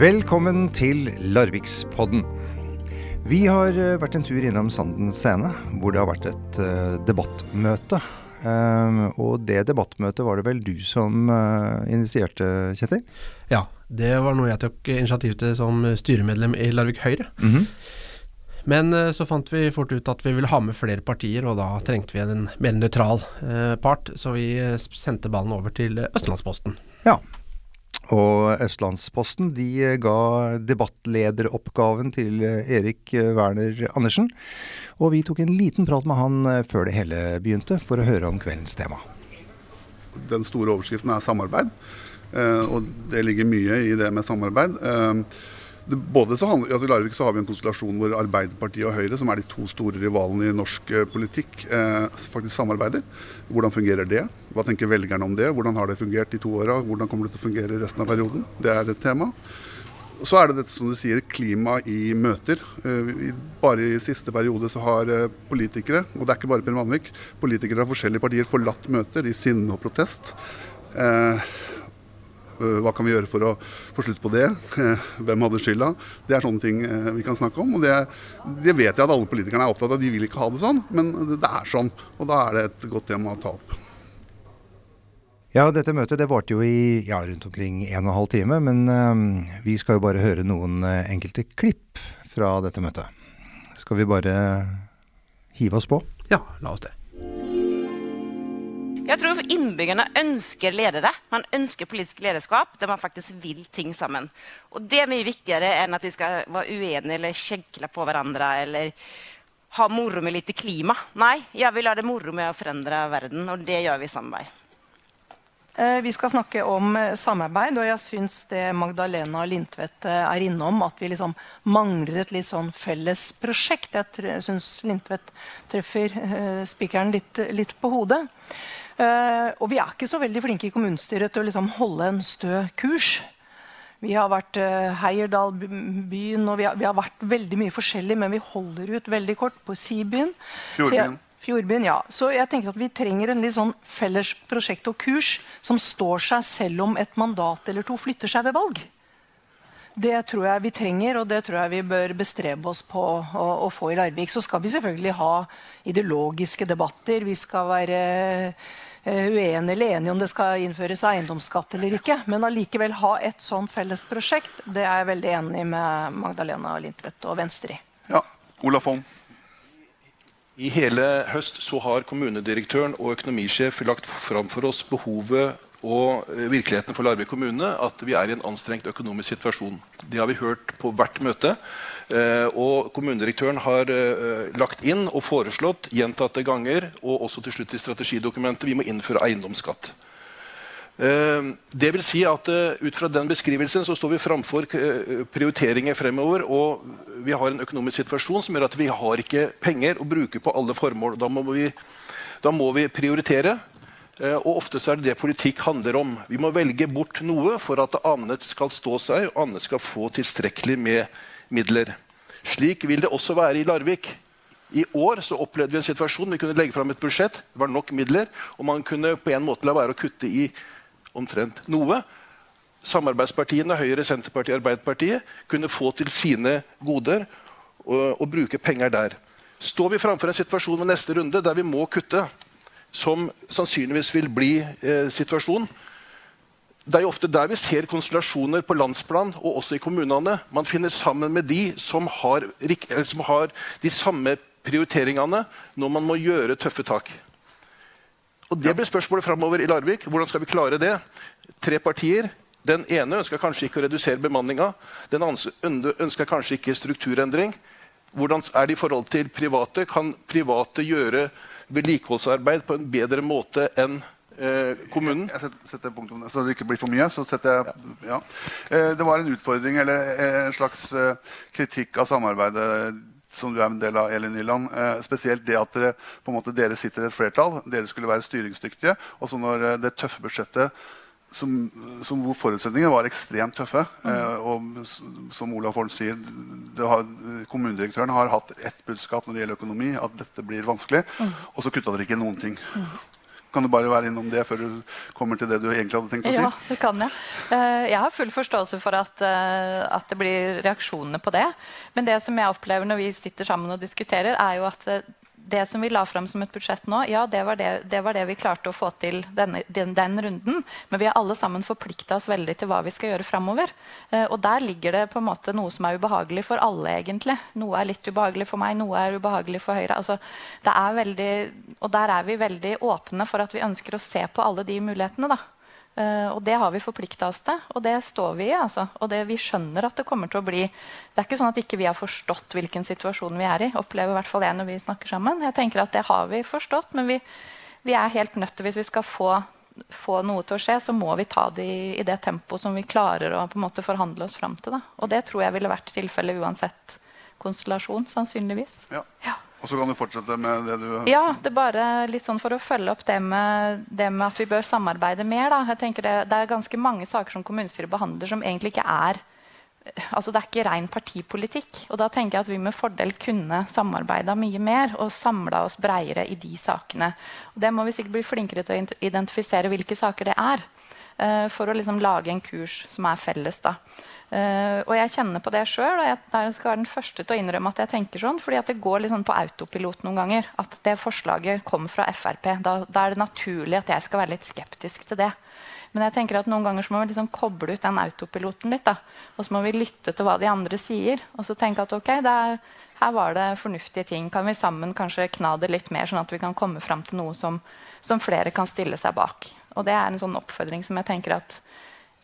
Velkommen til Larvikspodden. Vi har eh, vært en tur innom Sanden scene, hvor det har vært et uh, debattmøte. Um, og det debattmøtet var det vel du som uh, initierte, Kjetil? Ja, det var noe jeg tok initiativ til som styremedlem i Larvik Høyre. Mm -hmm. Men så fant vi fort ut at vi ville ha med flere partier, og da trengte vi en mer nøytral part. Så vi sendte ballen over til Østlandsposten. Ja, og Østlandsposten de eh, ga debattlederoppgaven til eh, Erik eh, Werner Andersen. Og vi tok en liten prat med han før det hele begynte, for å høre om kveldens tema. Den store overskriften er samarbeid, og det ligger mye i det med samarbeid både så handler, altså I Larvik så har vi en konstellasjon hvor Arbeiderpartiet og Høyre, som er de to store rivalene i norsk eh, politikk, eh, faktisk samarbeider. Hvordan fungerer det? Hva tenker velgerne om det? Hvordan har det fungert i to åra? Hvordan kommer det til å fungere resten av perioden? Det er et tema. Så er det dette som du sier, klima i møter. Eh, bare i siste periode så har eh, politikere, og det er ikke bare Per Vanvik, politikere av forskjellige partier forlatt møter i sinne og protest. Eh, hva kan vi gjøre for å få slutt på det? Eh, hvem hadde skylda? Det er sånne ting eh, vi kan snakke om. og det, det, vet jeg at alle politikerne er opptatt av. De vil ikke ha det sånn, men det er sånn. Og da er det et godt tema å ta opp. Ja, dette møtet det varte jo i ja, rundt omkring en og en halv time. Men um, vi skal jo bare høre noen enkelte klipp fra dette møtet. Skal vi bare hive oss på? Ja, la oss det. Jeg tror innbyggerne ønsker ledere. Man ønsker politisk lederskap der man faktisk vil ting sammen. Og Det er mye viktigere enn at vi skal være uenige eller kjegle på hverandre eller ha moro med litt klima. Nei, jeg vil ha det moro med å forandre verden, og det gjør vi i samarbeid. Eh, vi skal snakke om eh, samarbeid, og jeg syns det Magdalena Lindtvedt eh, er innom, at vi liksom mangler et litt sånn felles prosjekt. Jeg syns Lindtvedt treffer spikeren litt, litt på hodet. Uh, og vi er ikke så veldig flinke i kommunestyret til å liksom holde en stø kurs. Vi har vært uh, Heierdalbyen, og vi har, vi har, vært veldig mye forskjellig, men vi holder ut veldig kort på Sibyen. Fjordbyen. Fjordbyen, ja. Så jeg tenker at vi trenger en litt sånn felles prosjekt og kurs som står seg selv om et mandat eller to flytter seg ved valg. Det tror jeg vi trenger, og det tror jeg vi bør bestrebe oss på å, å få i Larvik. Så skal vi selvfølgelig ha ideologiske debatter. Vi skal være Eh, uenige eller enige om det skal innføres eiendomsskatt eller ikke. Men allikevel ha et sånn felles prosjekt, det er jeg veldig enig med Magdalena Lindtvedt og Venstre i. Ja, Olaf Holm. I hele høst så har kommunedirektøren og økonomisjef lagt fram for oss behovet og eh, virkeligheten for Larvik kommune at vi er i en anstrengt økonomisk situasjon. Det har vi hørt på hvert møte. Eh, og kommunedirektøren har eh, lagt inn og foreslått gjentatte ganger og også til slutt i strategidokumentet vi må innføre eiendomsskatt. Det vil si at Ut fra den beskrivelsen så står vi framfor prioriteringer fremover. Og vi har en økonomisk situasjon som gjør at vi har ikke penger å bruke på alle formål. Da må vi, da må vi prioritere. Og ofte så er det det politikk handler om. Vi må velge bort noe for at annet skal stå seg og annet skal få tilstrekkelig med midler. Slik vil det også være i Larvik. I år så opplevde vi en situasjon vi kunne legge fram et budsjett. Det var nok midler, og man kunne på en måte la være å kutte i omtrent noe. Samarbeidspartiene Høyre, Senterpartiet og Arbeiderpartiet kunne få til sine goder og, og bruke penger der. Står vi framfor en situasjon ved neste runde der vi må kutte, som sannsynligvis vil bli eh, situasjonen, det er jo ofte der vi ser konstellasjoner på landsplan og også i kommunene. Man finner sammen med de som har, som har de samme prioriteringene når man må gjøre tøffe tak. Og Det blir spørsmålet framover i Larvik. Hvordan skal vi klare det? Tre partier. Den ene ønsker kanskje ikke å redusere bemanninga. Den andre ønsker kanskje ikke strukturendring. Hvordan er det i forhold til private? Kan private gjøre vedlikeholdsarbeid på en bedre måte enn eh, kommunen. Jeg, jeg setter punktum, Så det ikke blir for mye. så setter jeg, ja. Eh, det var en utfordring eller eh, en slags kritikk av samarbeidet som du er en del av, Elin Nyland. Spesielt det at dere, måte, dere sitter i et flertall. Dere skulle være styringsdyktige. Og så når det tøffe budsjettet som, som, hvor forutsetningene var ekstremt tøffe. Mm. Eh, og som Olav Holm sier, har, kommunedirektøren har hatt ett budskap når det gjelder økonomi, at dette blir vanskelig. Mm. Og så kutta dere ikke noen ting. Mm. Kan du bare være innom det før du kommer til det du egentlig hadde tenkt å si? Ja, det kan jeg. Eh, jeg har full forståelse for at, eh, at, det blir reaksjonene på det. Men det som jeg opplever når vi sitter sammen og diskuterer, er jo at eh, det som vi la fram som et budsjett nå, ja, det var det, det, var det vi klarte å få til denne, den, den, runden. Men vi har alle sammen forplikta oss veldig til hva vi skal gjøre framover. Eh, og der ligger det på en måte noe som er ubehagelig for alle, egentlig. Noe er litt ubehagelig for meg, noe er ubehagelig for Høyre. Altså, det er veldig, og der er vi veldig åpne for at vi ønsker å se på alle de mulighetene. da. Uh, og det har vi forplikta oss til, og det står vi i. Altså. Og det, vi skjønner at det kommer til å bli Det er ikke sånn at ikke vi har forstått hvilken situasjon vi er i. opplever i hvert fall det når vi snakker sammen. Jeg tenker at Det har vi forstått, men vi, vi er helt nødt til Hvis vi skal få, få, noe til å skje, så må vi ta det i, i det tempoet som vi klarer å måte forhandle oss fram til. Da. Og det tror jeg ville vært tilfellet uansett konstellasjon, sannsynligvis. Ja. ja. Og så kan du fortsette med det du Ja, det er bare litt sånn for å følge opp det med, det med at vi bør samarbeide mer. Da. Jeg tenker det, det, er ganske mange saker som kommunestyret behandler som egentlig ikke er altså Det er ikke ren partipolitikk. Og da tenker jeg at vi med fordel kunne samarbeida mye mer og samla oss breiere i de sakene. Og det må vi sikkert bli flinkere til å identifisere hvilke saker det er. Uh, for å liksom lage en kurs som er felles. da. Uh, og jeg kjenner på det sjøl, og jeg, skal være den første til å innrømme at jeg tenker sånn. fordi det går liksom på autopilot noen ganger. At det forslaget kom fra Frp. Da, da, er det naturlig at jeg skal være litt skeptisk til det. Men jeg tenker at noen ganger må vi liksom koble ut den autopiloten litt. da. Og så må vi lytte til hva de andre sier. Og så tenke at ok, er, her var det fornuftige ting. Kan vi sammen kanskje kna det litt mer, sånn at vi kan komme fram til noe som, som flere kan stille seg bak. Og det er en sånn oppfordring som jeg tenker at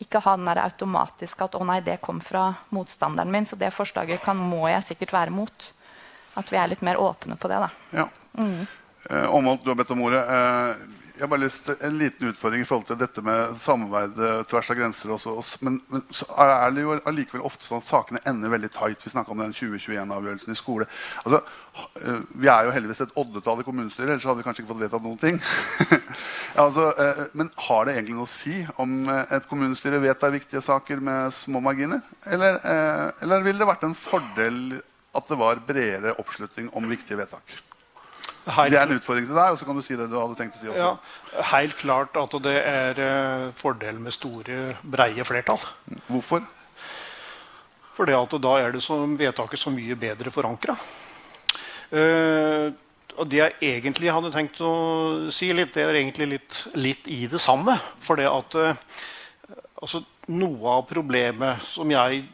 ikke ha den der automatisk at 'å nei, det kom fra motstanderen min', så det forslaget kan, må jeg sikkert være mot. At vi er litt mer åpne på det. da. Ja. Mm. Eh, Åmald, du har bedt om ordet. Eh, jeg har bare lyst til En liten utfordring i forhold til dette med samarbeid eh, tvers av grenser. Også, men, men, er det jo allikevel ofte sånn at sakene ender veldig tight. Vi snakka om den 2021-avgjørelsen i skole. Altså, eh, vi er jo heldigvis et oddetall i kommunestyret, ellers hadde vi kanskje ikke fått vedtatt noen ting. altså, eh, men har det egentlig noe å si om et kommunestyre vedtar viktige saker med små marginer? Eller, eller ville det vært en fordel at det var bredere oppslutning om viktige vedtak? Helt, det er en utfordring til deg, og så kan du si det du hadde tenkt å si også. Ja, helt klart at det er fordelen fordel med store, breie flertall. Hvorfor? At da er det som vedtaket så mye bedre forankra. Uh, eh, og det jeg egentlig hadde tenkt å si litt, det er egentlig litt, litt i det samme. For det at uh, altså, noe av problemet som jeg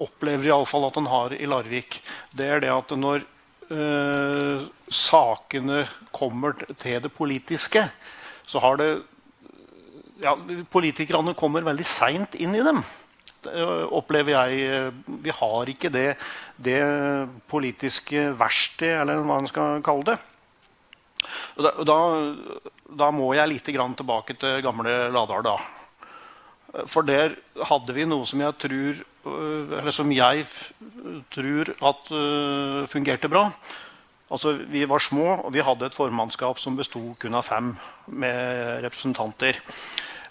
opplever i alle fall at en har i Larvik, det er det at når eh, sakene kommer til det politiske, så har det ja, Politikerne kommer veldig seint inn i dem. Det opplever jeg. Vi har ikke det, det politiske verkstedet, eller hva man skal kalle det. Da, da, da, må jeg litt tilbake til gamle Ladar, da. For der hadde vi noe som jeg tror Eh, eller som jeg tror at uh, fungerte bra. Altså, Vi var små, og vi hadde et formannskap som besto kun av fem med representanter.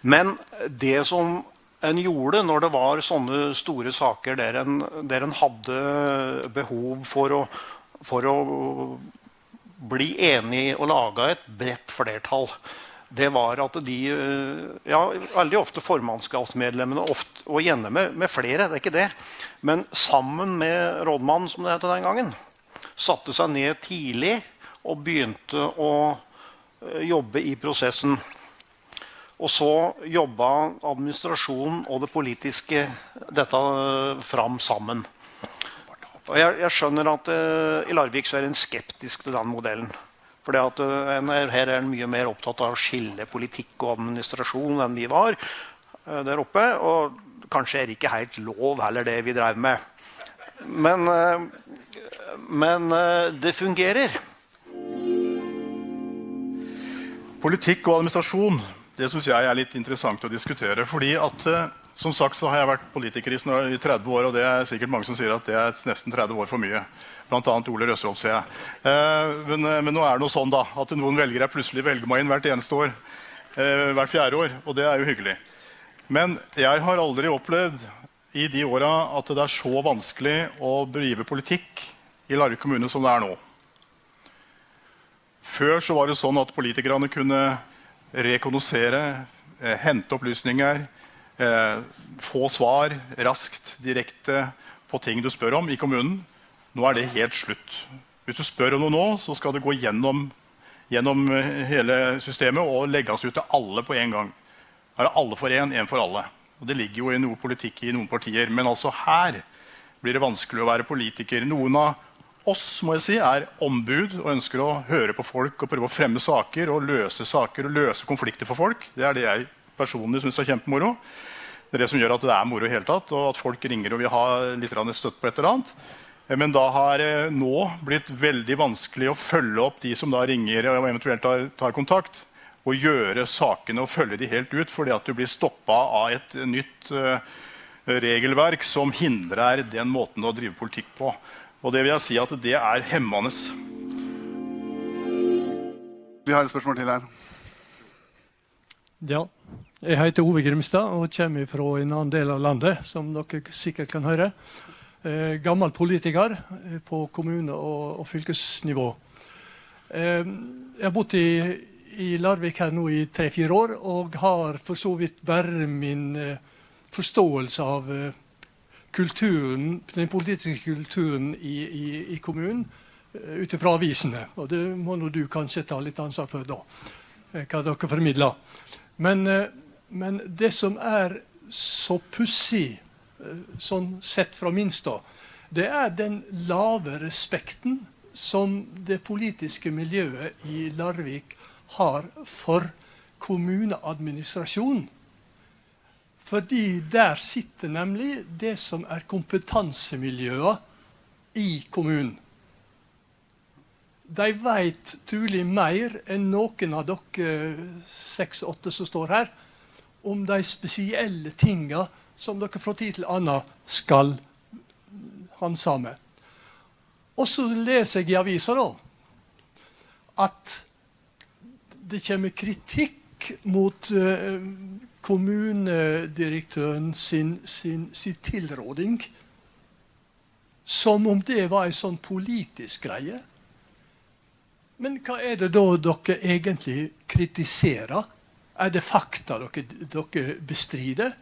Men det som en gjorde når det var sånne store saker der en, der en hadde behov for å, for å bli enig og lage et bredt flertall, det var at de eh, ja, Veldig ofte formannskapsmedlemmene, ofte, og gjerne med, med, flere, det er ikke det, men sammen med rådmannen, som det het den gangen, satte seg ned tidlig og begynte å eh, jobbe i prosessen. Og så jobba administrasjonen og det politiske dette eh, fram sammen. Og jeg, jeg skjønner at uh, i Larvik så er en skeptisk til den modellen. Fordi at uh, Her er en mye mer opptatt av å skille politikk og administrasjon enn vi var uh, der oppe. Og kanskje er det ikke helt lov heller, det vi drev med. Men, uh, men det fungerer. Politikk og administrasjon det synes jeg er litt interessant å diskutere. fordi at som sagt så har jeg vært politiker i 30 år, og det er sikkert mange som sier at det er nesten 30 år for mye. Blant annet Ole Røsholm, ser jeg. Eh, men, eh, men, nå er det noe sånn da, at noen velgere plutselig velger meg inn hvert eneste år. Eh, hvert fjerde år, og det er jo hyggelig. Men jeg har aldri opplevd i de åra at det er så vanskelig å drive politikk i Larvik kommune som det er nå. Før så var det sånn at politikerne kunne rekognosere, hente opplysninger, få svar raskt, direkte på ting du spør om i kommunen. Nå er det helt slutt. Hvis du spør om noe nå, så skal det gå gjennom, gjennom eh, hele systemet og legges ut til alle på en gang. Her er alle for én, én for alle. Og Det ligger jo i noe politikk i noen partier. Men altså her blir det vanskelig å være politiker. Noen av oss må jeg si, er ombud og ønsker å høre på folk og prøve å fremme saker og løse saker og løse konflikter for folk. Det er det jeg personlig syns er kjempemoro. Det er det som gjør at det er moro i hele tatt, og at folk ringer og vil ha litt støtt på et eller annet. Eh, Men da har det nå blitt veldig vanskelig å følge opp de som da ringer og eventuelt tar, tar kontakt, og gjøre sakene og følge de helt ut, fordi at du blir stoppa av et nytt eh, regelverk som hindrer den måten å drive politikk på. Og det vil jeg si at det er hemmende. Vi har et spørsmål til her. Ja. Jeg heter Ove Grimstad og kommer fra en annen del av landet, som dere sikkert kan høre. Eh, gammel politiker eh, på kommune- og, fylkesnivå. Eh, jeg har bodd i, Larvik her nå i tre-fire år og har for så vidt bare min forståelse av kulturen, den politiske kulturen i, i, i kommunen ut ifra avisene. Og det må nå du kanskje ta litt ansvar for, da, hva dere formidler. Men, men det som er så pussig, eh, sånn sett fra min stå, det er den lave respekten som det politiske miljøet i Larvik har for kommuneadministrasjonen. Fordi der sitter nemlig det som er kompetansemiljøet i kommunen. De vet trolig mer enn noen av dere seks-åtte som står her, om de spesielle tinga som dere fra tid til annen skal handsame. Og så leser jeg i avisa da, at det kommer kritikk mot uh, kommunedirektøren sin, sin, sin tilråding. Som om det var en sånn politisk greie. Men hva er det da dere egentlig kritiserer? Er det fakta dere, dere bestrider?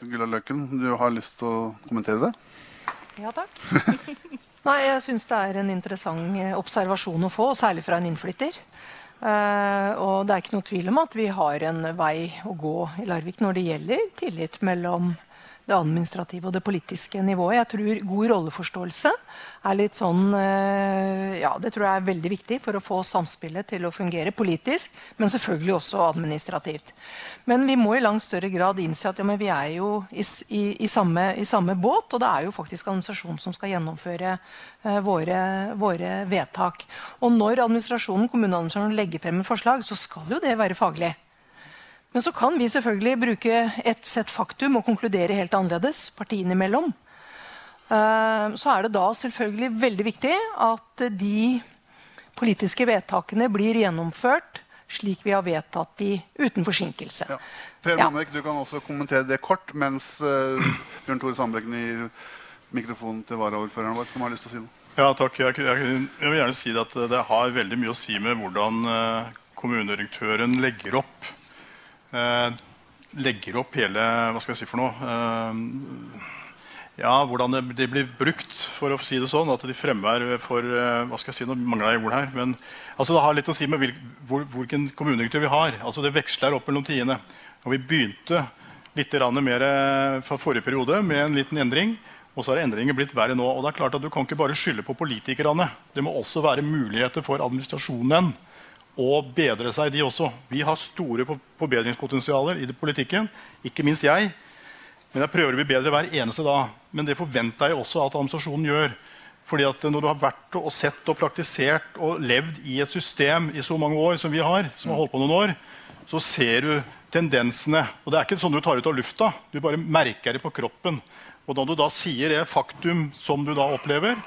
Gulla Løken, du har lyst til å kommentere det? Ja, takk. Nei, jeg syns det er en interessant eh, observasjon å få, særlig fra en innflytter. Uh, og det er ikke noe tvil om at vi har en vei å gå i Larvik når det gjelder tillit mellom det administrative og det politiske nivået. Jeg tror god rolleforståelse er litt sånn uh, Ja, det tror jeg er veldig viktig for å få samspillet til å fungere politisk, men selvfølgelig også administrativt. Men vi må i langt større grad innse at ja, vi er jo i, i, i, samme, i, samme, båt, og det er jo faktisk administrasjonen som skal gjennomføre eh, våre, våre, vedtak. Og når administrasjonen, kommuneadministrasjonen legger frem et forslag, så skal jo det være faglig. Men så kan vi selvfølgelig bruke et sett faktum og konkludere helt annerledes partiene imellom. Uh, så er det da selvfølgelig veldig viktig at de politiske vedtakene blir gjennomført slik vi har vedtatt de uten forsinkelse. Ja. Per Manek, ja. du kan også kommentere det kort, mens uh, Bjørn Tore Sandbrekken gir mikrofonen til varaordføreren vår, som har lyst til å si noe. Ja, takk. Jeg, jeg, jeg, vil gjerne si at det har veldig mye å si med hvordan uh, kommunedirektøren legger opp eh, legger opp hele Hva skal jeg si for noe? Eh, ja, hvordan det, blir brukt, for å si det sånn. At de fremmer for eh, hva skal jeg si, Nå mangler jeg ord her. men altså, Det har litt å si med hvilken kommunedirektør vi har. Altså, Det veksler opp mellom tidene. Og Vi begynte litt mer eh, fra forrige periode med en liten endring. Og så har endringen blitt verre nå. Og det er klart at Du kan ikke bare skylde på politikerne. Det må også være muligheter for administrasjonen å bedre seg, de også. Vi har store forbedringspotensialer i politikken. Ikke minst jeg. Men jeg prøver å bli bedre hver eneste dag. Men det forventer jeg også at administrasjonen gjør. Fordi at Når du har vært og sett og praktisert og levd i et system i så mange år som vi har, som har holdt på noen år, så ser du tendensene. Og det er ikke sånn du tar ut av lufta. Du bare merker det på kroppen. Og når du da sier det faktum som du da opplever,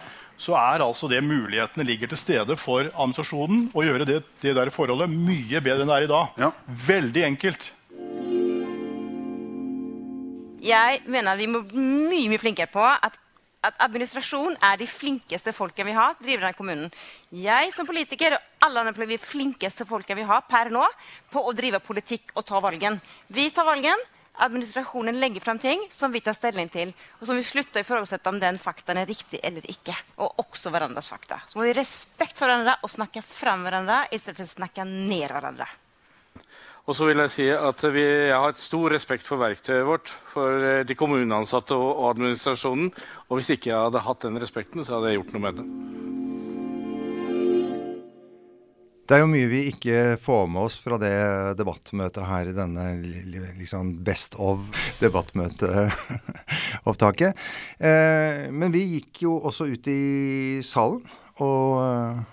så er altså det mulighetene ligger til stede for administrasjonen å gjøre det, det der forholdet mye bedre enn det er i dag. Ja. Veldig enkelt. Jeg mener vi må bli mye, mye flinkere på at at administrasjon er de flinkeste folkene vi har til å drive denne kommunen. Jeg som politiker og alle andre blir de flinkeste folkene vi har per nå på å drive politikk og ta valgen. Vi tar valgen. Administrasjonen legger frem ting som vi tar stilling til, og som vi slutter å ifrågasette om den faktaen er riktig eller ikke. Og også hverandres fakta. Så må vi respekt for hverandre og snakke fram hverandre istedenfor å snakke ned hverandre. Og så vil jeg si at vi, Jeg har et stor respekt for verktøyet vårt, for eh, de kommuneansatte og administrasjonen. Og hvis ikke jeg hadde hatt den respekten, så hadde jeg gjort noe med det. Det er jo mye vi ikke får med oss fra det debattmøtet her i denne liksom best of debattmøteopptaket. Eh, men vi gikk jo også ut i salen og eh,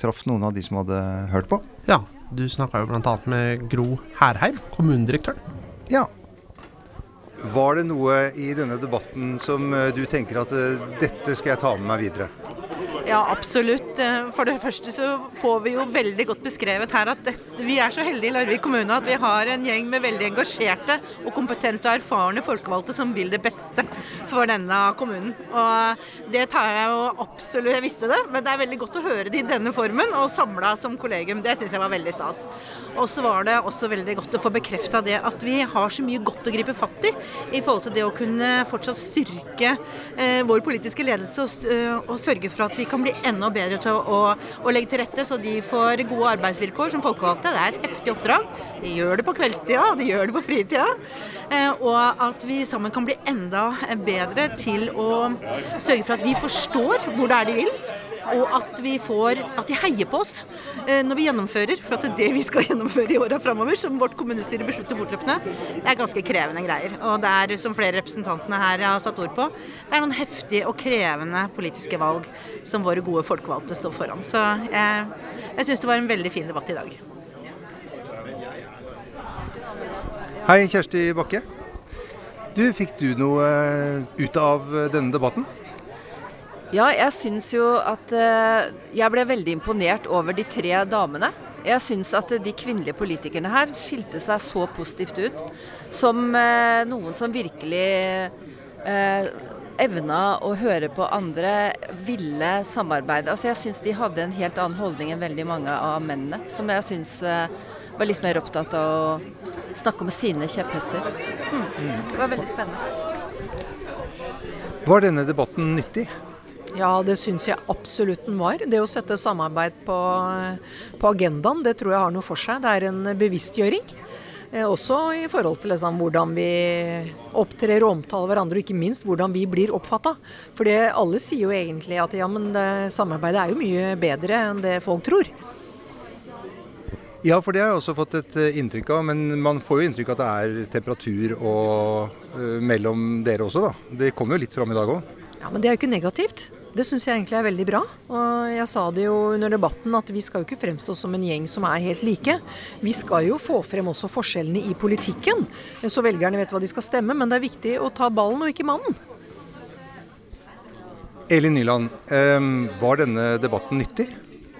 traff noen av de som hadde hørt på. Ja, du snakka jo bl.a. med Gro Herheim, kommunedirektøren. Ja. Var det noe i denne debatten som eh, du tenker at eh, dette skal jeg ta med meg videre? Ja, absolutt. Eh, for det første så får vi jo veldig godt beskrevet her at vi er så heldige i Larvik kommune at vi har en gjeng med veldig engasjerte og kompetente og erfarne folkevalgte som vil det beste for denne kommunen. Og det tar jeg jo absolutt Jeg visste det, men det er veldig godt å høre det i denne formen og samla som kollegium. Det syns jeg var veldig stas. Og så var det også veldig godt å få bekrefta det at vi har så mye godt å gripe fatt i i forhold til det å kunne fortsatt styrke eh, vår politiske ledelse og, eh, og sørge for at vi kan bli enda bedre til å, å, legge til rette så de får gode arbeidsvilkår som folkevalgte. Det er et heftig oppdrag. De gjør det på kveldstida, de gjør det på fritida. Eh, og at vi sammen kan bli enda bedre til å sørge for at vi forstår hvor det er de vil og at vi får at de heier på oss eh, når vi gjennomfører. For at det er det vi skal gjennomføre i åra framover, som vårt kommunestyre beslutter fortløpende, det er ganske krevende greier. Og det er, som flere representantene her har satt ord på, det er noen heftige og krevende politiske valg som våre gode folkevalgte står foran. Så jeg, jeg syns det var en veldig fin debatt i dag. Hei, Kjersti Bakke. Du, Fikk du noe ut av denne debatten? Ja, jeg syns jo at uh, Jeg ble veldig imponert over de tre damene. Jeg syns at de kvinnelige politikerne her skilte seg så positivt ut. Som uh, noen som virkelig uh, evna å høre på andre, ville samarbeide. Altså Jeg syns de hadde en helt annen holdning enn veldig mange av mennene. Som jeg syns var litt mer opptatt av å snakke om sine kjepphester. Hmm. Det var veldig spennende. Var denne debatten nyttig? Ja, det syns jeg absolutt den var. Det å sette samarbeid på, på, agendaen, det tror jeg har noe for seg. Det er en bevisstgjøring. Eh, også i forhold til liksom, hvordan vi opptrer og omtaler hverandre, og ikke minst hvordan vi blir oppfatta. For alle sier jo egentlig at ja, men det, samarbeidet er jo mye bedre enn det folk tror. Ja, for det har jeg også fått et uh, inntrykk av. Men man får jo inntrykk av at det er temperatur og, uh, mellom dere også, da. Det kommer jo litt fram i dag òg. Ja, Men det er jo ikke negativt. Det syns jeg egentlig er veldig bra. Og jeg sa det jo under debatten at vi skal jo ikke fremstå som en gjeng som er helt like. Vi skal jo få frem også forskjellene i politikken, så velgerne vet hva de skal stemme. Men det er viktig å ta ballen og ikke mannen. Elin Nyland, var denne debatten nyttig?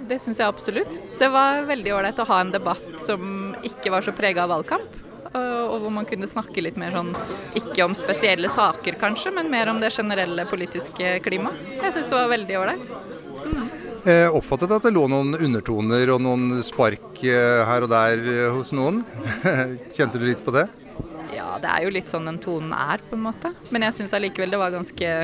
Det syns jeg absolutt. Det var veldig ålreit å ha en debatt som ikke var så prega av valgkamp. Eh, og hvor man kunne snakke litt mer sånn ikke om spesielle saker kanskje, men mer om det generelle politiske klimaet. Jeg syns det var veldig ålreit. Mm. Jeg oppfattet at det lå noen undertoner og noen spark eh, her og der eh, hos noen. Kjente du litt på det? Ja, det er jo litt sånn den tonen er, på en måte. Men jeg syns allikevel det var ganske,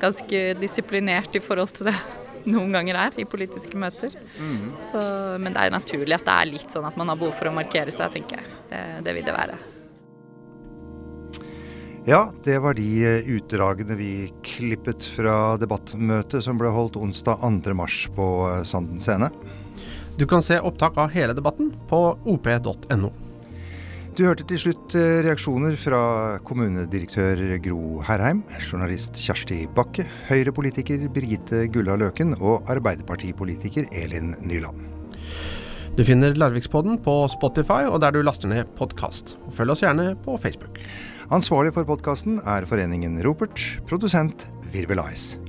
ganske disiplinert i forhold til det noen ganger er i politiske møter. Mm. Så, men det er naturlig at det er litt sånn at man har behov for å markere seg, tenker jeg. Det, det vil det være. Ja, det var de eh, utdragene vi klippet fra debattmøtet som ble holdt onsdag 2.3 på eh, Sanden scene. Du kan se opptak av hele debatten på op.no. Du hørte til slutt eh, reaksjoner fra kommunedirektør Gro Herheim, journalist Kjersti Bakke, Høyre-politiker Birgitte Gulla Løken og Arbeiderpartipolitiker Elin Nyland. Du finner Larvikspodden på Spotify og der du laster ned podkast. Følg oss gjerne på Facebook. Ansvarlig for podkasten er foreningen Ropert, produsent Virvel Ice.